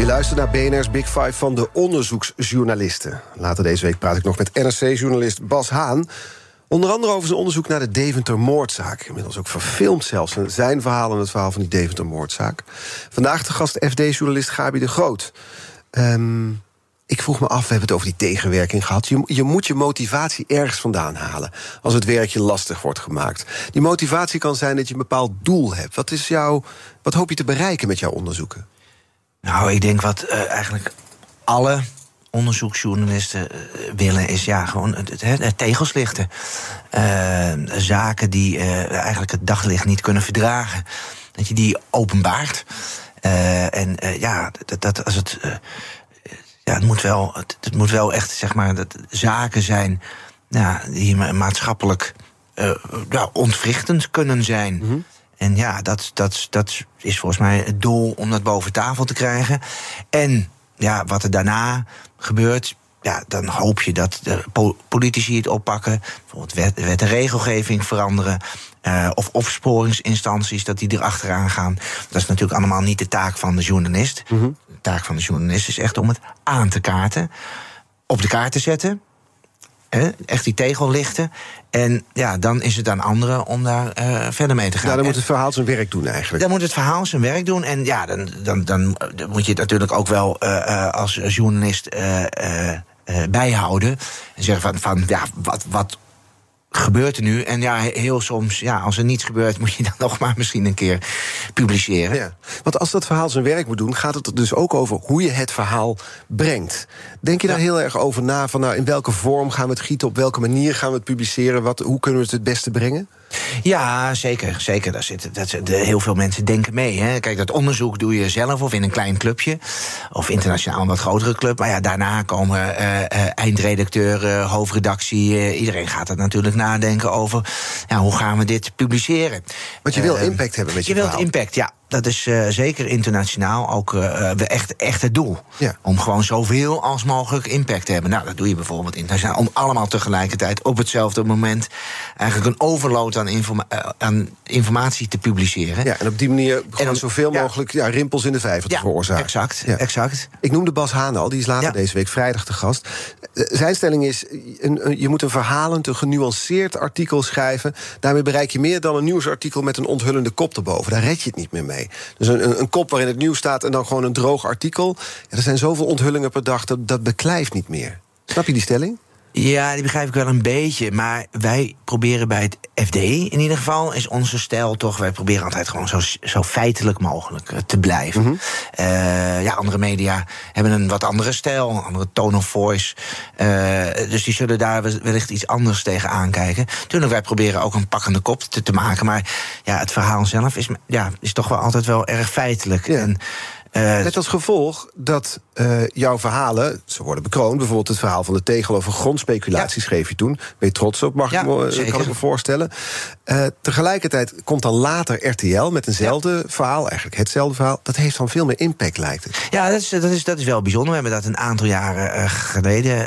Je luistert naar BNR's Big Five van de onderzoeksjournalisten. Later deze week praat ik nog met NRC-journalist Bas Haan. Onder andere over zijn onderzoek naar de Deventer-moordzaak. Inmiddels ook verfilmd zelfs. Zijn verhaal en het verhaal van die Deventer-moordzaak. Vandaag de gast FD-journalist Gabi de Groot. Um, ik vroeg me af, we hebben het over die tegenwerking gehad. Je, je, moet je motivatie ergens vandaan halen. Als het werkje lastig wordt gemaakt. Die motivatie kan zijn dat je een bepaald doel hebt. Wat, is jouw, wat hoop je te bereiken met jouw onderzoeken? Nou, ik denk wat uh, eigenlijk alle onderzoeksjournalisten uh, willen, is ja, gewoon het, het, het tegels lichten. Uh, zaken die eigenlijk het daglicht niet kunnen verdragen. Dat je die openbaart. en ja, dat, dat als het ja, het moet wel, het, het, moet wel echt zeg maar dat zaken zijn die maatschappelijk ja, ontwrichtend kunnen zijn. -hmm. En ja, dat, dat, dat is volgens mij het doel om dat boven tafel te krijgen. En ja, wat er daarna gebeurt, ja, dan hoop je dat de politici het oppakken. Bijvoorbeeld wet, wet en regelgeving veranderen. Uh, of opsporingsinstanties, dat die erachteraan gaan. Dat is natuurlijk allemaal niet de taak van de journalist. Mm -hmm. De taak van de journalist is echt om het aan te kaarten. Op de kaart te zetten. Echt die tegel lichten. En ja, dan is het aan anderen om daar uh, verder mee te gaan. Ja, dan moet het verhaal zijn werk doen eigenlijk. Dan moet het verhaal zijn werk doen. En ja, dan, dan, dan, moet je het natuurlijk ook wel uh, als journalist bijhouden. En zeggen van, van ja, wat, wat gebeurt er nu? En ja, heel soms, ja, als er niets gebeurt, moet je dan nog maar misschien een keer publiceren. Ja, want als dat verhaal zijn werk moet doen, gaat het er dus ook over hoe je het verhaal brengt. Denk je daar heel erg over na? Van nou, in welke vorm gaan we het gieten? Op welke manier gaan we het publiceren? Wat, hoe kunnen we het het beste brengen? Ja, zeker. zeker. Daar zit, dat, de, heel veel mensen denken mee. Hè. Kijk, dat onderzoek doe je zelf of in een klein clubje. Of internationaal een wat grotere club. Maar ja, daarna komen uh, uh, eindredacteuren, hoofdredactie. Uh, iedereen gaat er natuurlijk nadenken over... Ja, hoe gaan we dit publiceren. Want je wil impact hebben met je Je wilt impact, ja. Dat is uh, zeker internationaal ook uh, echt, echt het doel. Ja. Om gewoon zoveel als mogelijk impact te hebben. Nou, dat doe je bijvoorbeeld internationaal. Om allemaal tegelijkertijd op hetzelfde moment... eigenlijk een overload aan, informa aan informatie te publiceren. Ja, en op die manier gewoon zoveel ja. mogelijk ja, rimpels in de vijver te veroorzaken. Exact, ja. exact. Ik noemde Bas Haan al, die is later deze week vrijdag te gast. Zijn stelling is, een, een, je moet een verhalend, een genuanceerd artikel schrijven. Daarmee bereik je meer dan een nieuwsartikel... met een onthullende kop erboven. Daar red je het niet meer mee. Dus een, een, kop waarin het nieuws staat en dan gewoon een droog artikel. Er zijn zoveel onthullingen per dag, dat, dat beklijft niet meer. Snap je die stelling? Ja, die begrijp ik wel een beetje. Maar wij proberen bij het FD in ieder geval, is onze stijl toch... wij proberen altijd gewoon zo, zo feitelijk mogelijk te blijven. Mm -hmm. uh, ja, andere media hebben een wat andere stijl, een andere tone of voice. Uh, dus die zullen daar wellicht iets anders tegen aankijken. Tuurlijk, wij proberen ook een pakkende kop te, te maken. Maar ja, het verhaal zelf is, ja, is toch wel altijd wel erg feitelijk. Ja. En, Eh, Met als gevolg dat eh, jouw verhalen, ze worden bekroond. Bijvoorbeeld het verhaal van de tegel over grondspeculatie Ja. schreef je toen. Ben je trots op, mag Ja, ik me, eh, kan ik me voorstellen. Tegelijkertijd komt dan later RTL met eenzelfde verhaal. Eigenlijk hetzelfde verhaal. Dat heeft dan veel meer impact, lijkt het. Ja, dat is, dat, is, dat is wel bijzonder. We hebben dat een aantal jaren geleden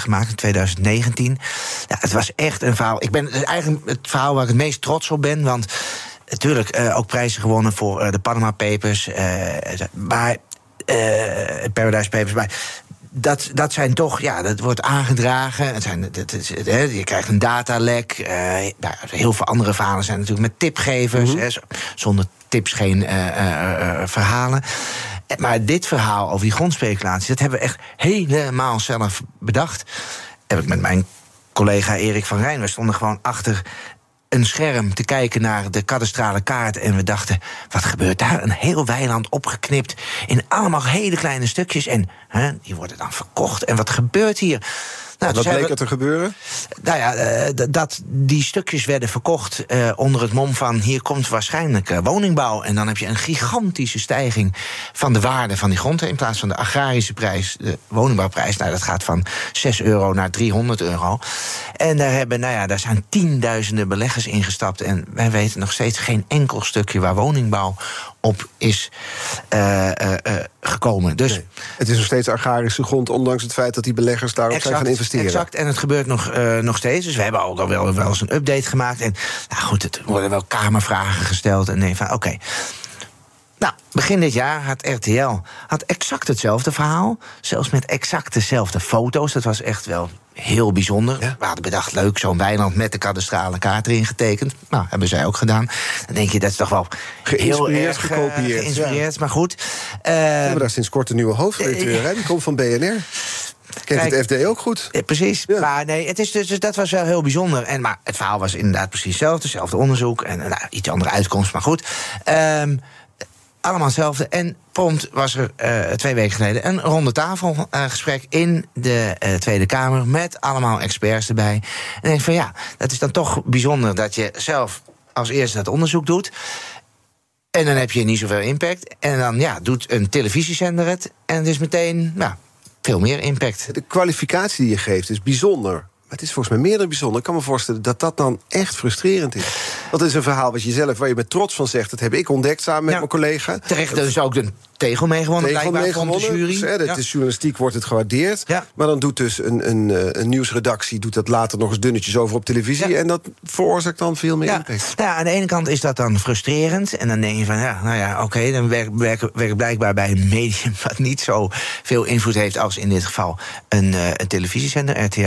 gemaakt, in 2019. Ja, het was echt een verhaal. Ik ben eigenlijk het verhaal waar ik het meest trots op ben. Want natuurlijk eh, ook prijzen gewonnen voor eh, de Panama Papers. eh, maar Paradise Papers. Maar dat, dat zijn toch, ja, dat wordt aangedragen. Het zijn, dat is, hè, je krijgt een datalek. eh, nou, heel veel andere verhalen zijn natuurlijk met tipgevers. hè, z- zonder tips geen verhalen. Maar dit verhaal over die grondspeculatie, dat hebben we echt helemaal zelf bedacht. Heb ik met mijn collega Erik van Rijn. We stonden gewoon achter een scherm te kijken naar de kadastrale kaart. En we dachten, wat gebeurt daar? Een heel weiland opgeknipt in allemaal hele kleine stukjes. En hè, die worden dan verkocht. En wat gebeurt hier? Nou, Wat bleek er te gebeuren? nou ja, eh, dat die stukjes werden verkocht eh, onder het mom van... hier komt waarschijnlijk eh, woningbouw. En dan heb je een gigantische stijging van de waarde van die grond. In plaats van de agrarische prijs, de woningbouwprijs... Nou, dat gaat van 6 euro naar 300 euro. En daar, hebben, nou ja, daar zijn tienduizenden beleggers ingestapt. En wij weten nog steeds geen enkel stukje waar woningbouw op is eh, eh, eh, gekomen. Dus Nee. Het is nog steeds agrarische grond, ondanks het feit dat die beleggers daarop zijn gaan investeren. Exact, en het gebeurt nog, nog steeds. Dus we hebben al wel, wel eens een update gemaakt. En nou goed, er worden wel kamervragen gesteld. En denk van, oké. Nou, begin dit jaar had RTL had exact hetzelfde verhaal. Zelfs met exact dezelfde foto's. Dat was echt wel heel bijzonder. Ja. We hadden bedacht, leuk, zo'n weiland met de kadastrale kaart erin getekend. Nou, hebben zij ook gedaan. Dan denk je, dat is toch wel heel Geïnspireerd, erg eh, gekopieerd, geïnspireerd. Maar goed. We eh, hebben daar sinds kort een nieuwe hoofdredacteur. Die komt van BNR. Kent Kijk. het FD ook goed. Ja, precies. Ja. Maar nee, het is dus, dus dat was wel heel bijzonder. En, maar het verhaal was inderdaad precies hetzelfde. Hetzelfde onderzoek en nou, iets andere uitkomst, maar goed. Ehm, allemaal hetzelfde. En prompt was er eh, twee weken geleden een ronde tafelgesprek in de eh, Tweede Kamer met allemaal experts erbij. En ik denk van ja, dat is dan toch bijzonder dat je zelf als eerste dat onderzoek doet. En dan heb je niet zoveel impact. En dan ja, doet een televisiezender het. En het is meteen ja, veel meer impact. De kwalificatie die je geeft is bijzonder. Maar het is volgens mij meer dan bijzonder. Ik kan me voorstellen dat dat dan echt frustrerend is. Dat is een verhaal wat je zelf, waar je met trots van zegt... dat heb ik ontdekt samen met mijn collega. Terecht dus ook de tegel meegewonnen, Tegel blijkbaar, vond de jury. Dus, hè, Ja. is journalistiek wordt het gewaardeerd. Ja. Maar dan doet dus een, een, eh, een nieuwsredactie... doet dat later nog eens dunnetjes over op televisie... Ja. en dat veroorzaakt dan veel meer Ja. impact. Nou ja, aan de ene kant is dat dan frustrerend. En dan denk je van, ja, nou ja, oké, dan werk, werk, werk blijkbaar bij een medium... wat niet zo veel invloed heeft als in dit geval een, eh, een televisiezender, RTL.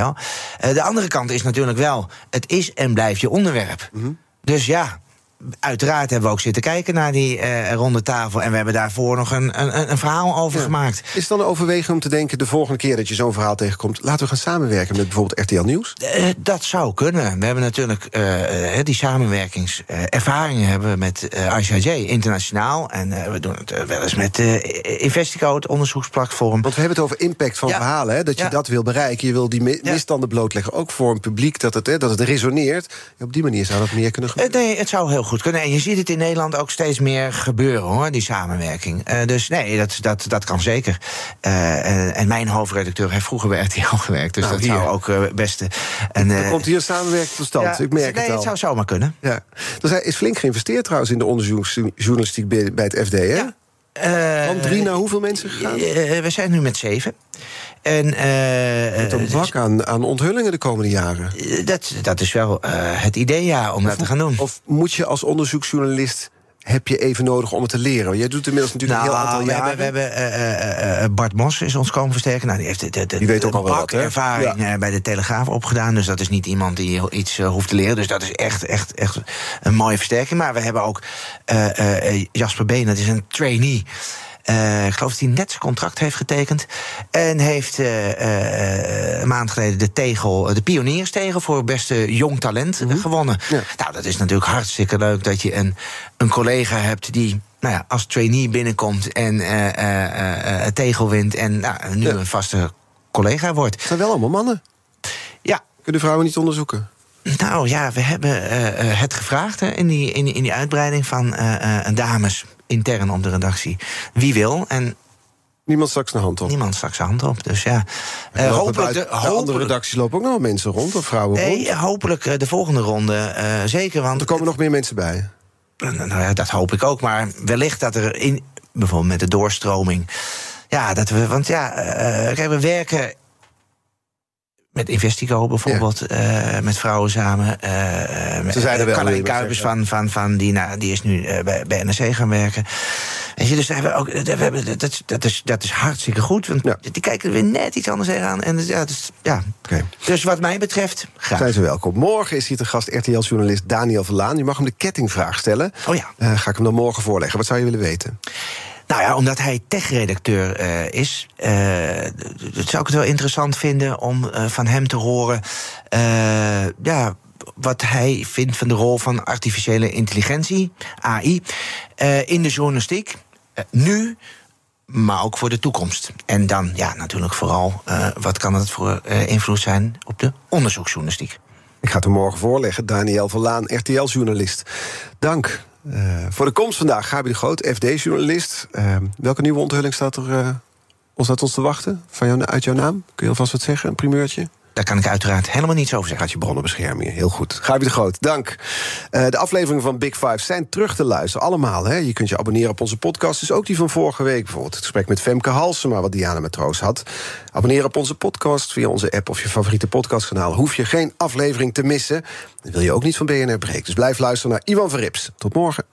Eh, de andere kant is natuurlijk wel, het is en blijft je onderwerp. Mhm. Dus ja... Uiteraard hebben we ook zitten kijken naar die eh, ronde tafel. En we hebben daarvoor nog een, een, een verhaal over Ja. gemaakt. Is het dan een overweging om te denken... de volgende keer dat je zo'n verhaal tegenkomt... laten we gaan samenwerken met bijvoorbeeld RTL Nieuws? Eh, dat zou kunnen. We hebben natuurlijk eh, die samenwerkingservaringen hebben we met ICIJ internationaal. En we doen het wel eens met Investico, het onderzoeksplatform. Want we hebben het over impact van Ja. verhalen. Hè? Dat je Ja. dat wil bereiken. Je wil die misstanden blootleggen. Ook voor een publiek dat het, hè, dat het resoneert. Op die manier zou dat meer kunnen gebeuren. nee, het zou heel goed kunnen. En je ziet het in Nederland ook steeds meer gebeuren, hoor, die samenwerking. Eh, dus nee, dat, dat, dat kan zeker. Eh, en, en mijn hoofdredacteur heeft vroeger bij RTL gewerkt. Dus Nou, dat hier. zou ook eh beste. En, Er komt hier samenwerking tot stand. ja, Ik merk nee, het al. zou zomaar kunnen. Ja. Er zijn- is flink geïnvesteerd trouwens in de onderzoeksjournalistiek bij het FD. Hè? Ja. Van drie naar hoeveel mensen gegaan? we zijn nu met zeven. En eh, Met een eh, bak aan, aan onthullingen de komende jaren. Eh, Dat, dat is wel eh, het idee, ja, om dat te gaan doen. Of moet je als onderzoeksjournalist... heb je even nodig om het te leren? Want jij doet inmiddels natuurlijk een heel aantal Nou, we jaren. hebben, we hebben eh, eh, eh, Bart Mos is ons komen versterken. Nou, die heeft de, de, de, Die weet ook al wel bak wat, hè? ervaring eh, bij de Telegraaf opgedaan. Dus dat is niet iemand die iets eh, hoeft te leren. Dus dat is echt, echt, echt een mooie versterking. Maar we hebben ook eh, eh, Jasper Been, dat is een trainee. Eh, ik geloof dat hij net zijn contract heeft getekend. En heeft eh, een maand geleden de tegel, de pionierstegel voor beste jong talent eh, gewonnen. Ja. Nou, dat is natuurlijk hartstikke leuk dat je een, een collega hebt die. Nou ja, als trainee binnenkomt en eh, tegel wint en nou, nu Ja. een vaste collega wordt. Het zijn wel allemaal mannen. Ja, Kunnen vrouwen niet onderzoeken? Nou ja, we hebben eh, eh, het gevraagd hè, in, die, in, die- in die uitbreiding van eh, eh, dames intern op de redactie. Wie wil? En Niemand stak zijn hand op. niemand stak zijn hand op. Dus ja, lopen hopelijk, de, andere hopelijk, redacties lopen ook nog wel mensen rond, of vrouwen rond. nee, hopelijk eh, de volgende ronde zeker. Want Er komen nog meer mensen bij. Nou ja, dat hoop ik ook. Maar wellicht dat er in, bijvoorbeeld met de doorstroming. Ja, dat we, want ja, eh, kijk, we werken met Investico bijvoorbeeld, eh, met vrouwen samen. eh met, Ze zeiden wel, wil Carlijn Kuipers van, van, van die, nou, die is nu eh, bij, bij NRC gaan werken. Weet je, dus hebben we ook, daar hebben, we- dat, dat, is, dat is hartstikke goed. Want Ja. die kijken er weer net iets anders aan. En dus, ja, dus, ja. Dus wat mij betreft, graag. Zijn ze welkom. Morgen is hier te gast RTL-journalist Daniel Verlaan. Je mag hem de kettingvraag stellen. Oh ja. Eh, ga ik hem dan morgen voorleggen. Wat zou je willen weten? Nou ja, omdat hij tech-redacteur eh, is, d- zou ik het wel interessant vinden om eh, van hem te horen. ja, wat hij vindt van de rol van artificiële intelligentie, AI, in de journalistiek. Nu, maar ook voor de toekomst. En dan, ja, natuurlijk vooral, wat kan het voor invloed zijn op de onderzoeksjournalistiek? Ik ga het hem morgen voorleggen. Daniel Verlaan, RTL-journalist. Dank. Eh, voor de komst vandaag, Gabi de Groot, FD-journalist. Eh, welke nieuwe onthulling staat er eh, ons, ons te wachten? Van jou, uit jouw naam? Kun je alvast wat zeggen? Een primeurtje? Daar kan ik uiteraard helemaal niets over zeggen. Gaat je bronnenbescherming. Heel goed. Gabi de Groot, dank. Eh, de afleveringen van Big Five zijn terug te luisteren. Allemaal. Hè? Je kunt je abonneren op onze podcast. Dus ook die van vorige week. Bijvoorbeeld het gesprek met Femke Halsema, wat Diana Matroos had. Abonneer op onze podcast via onze app of je favoriete podcastkanaal. Hoef je geen aflevering te missen. Dan wil je ook niet van BNR Breek. Dus blijf luisteren naar Ivan Verrips. Tot morgen.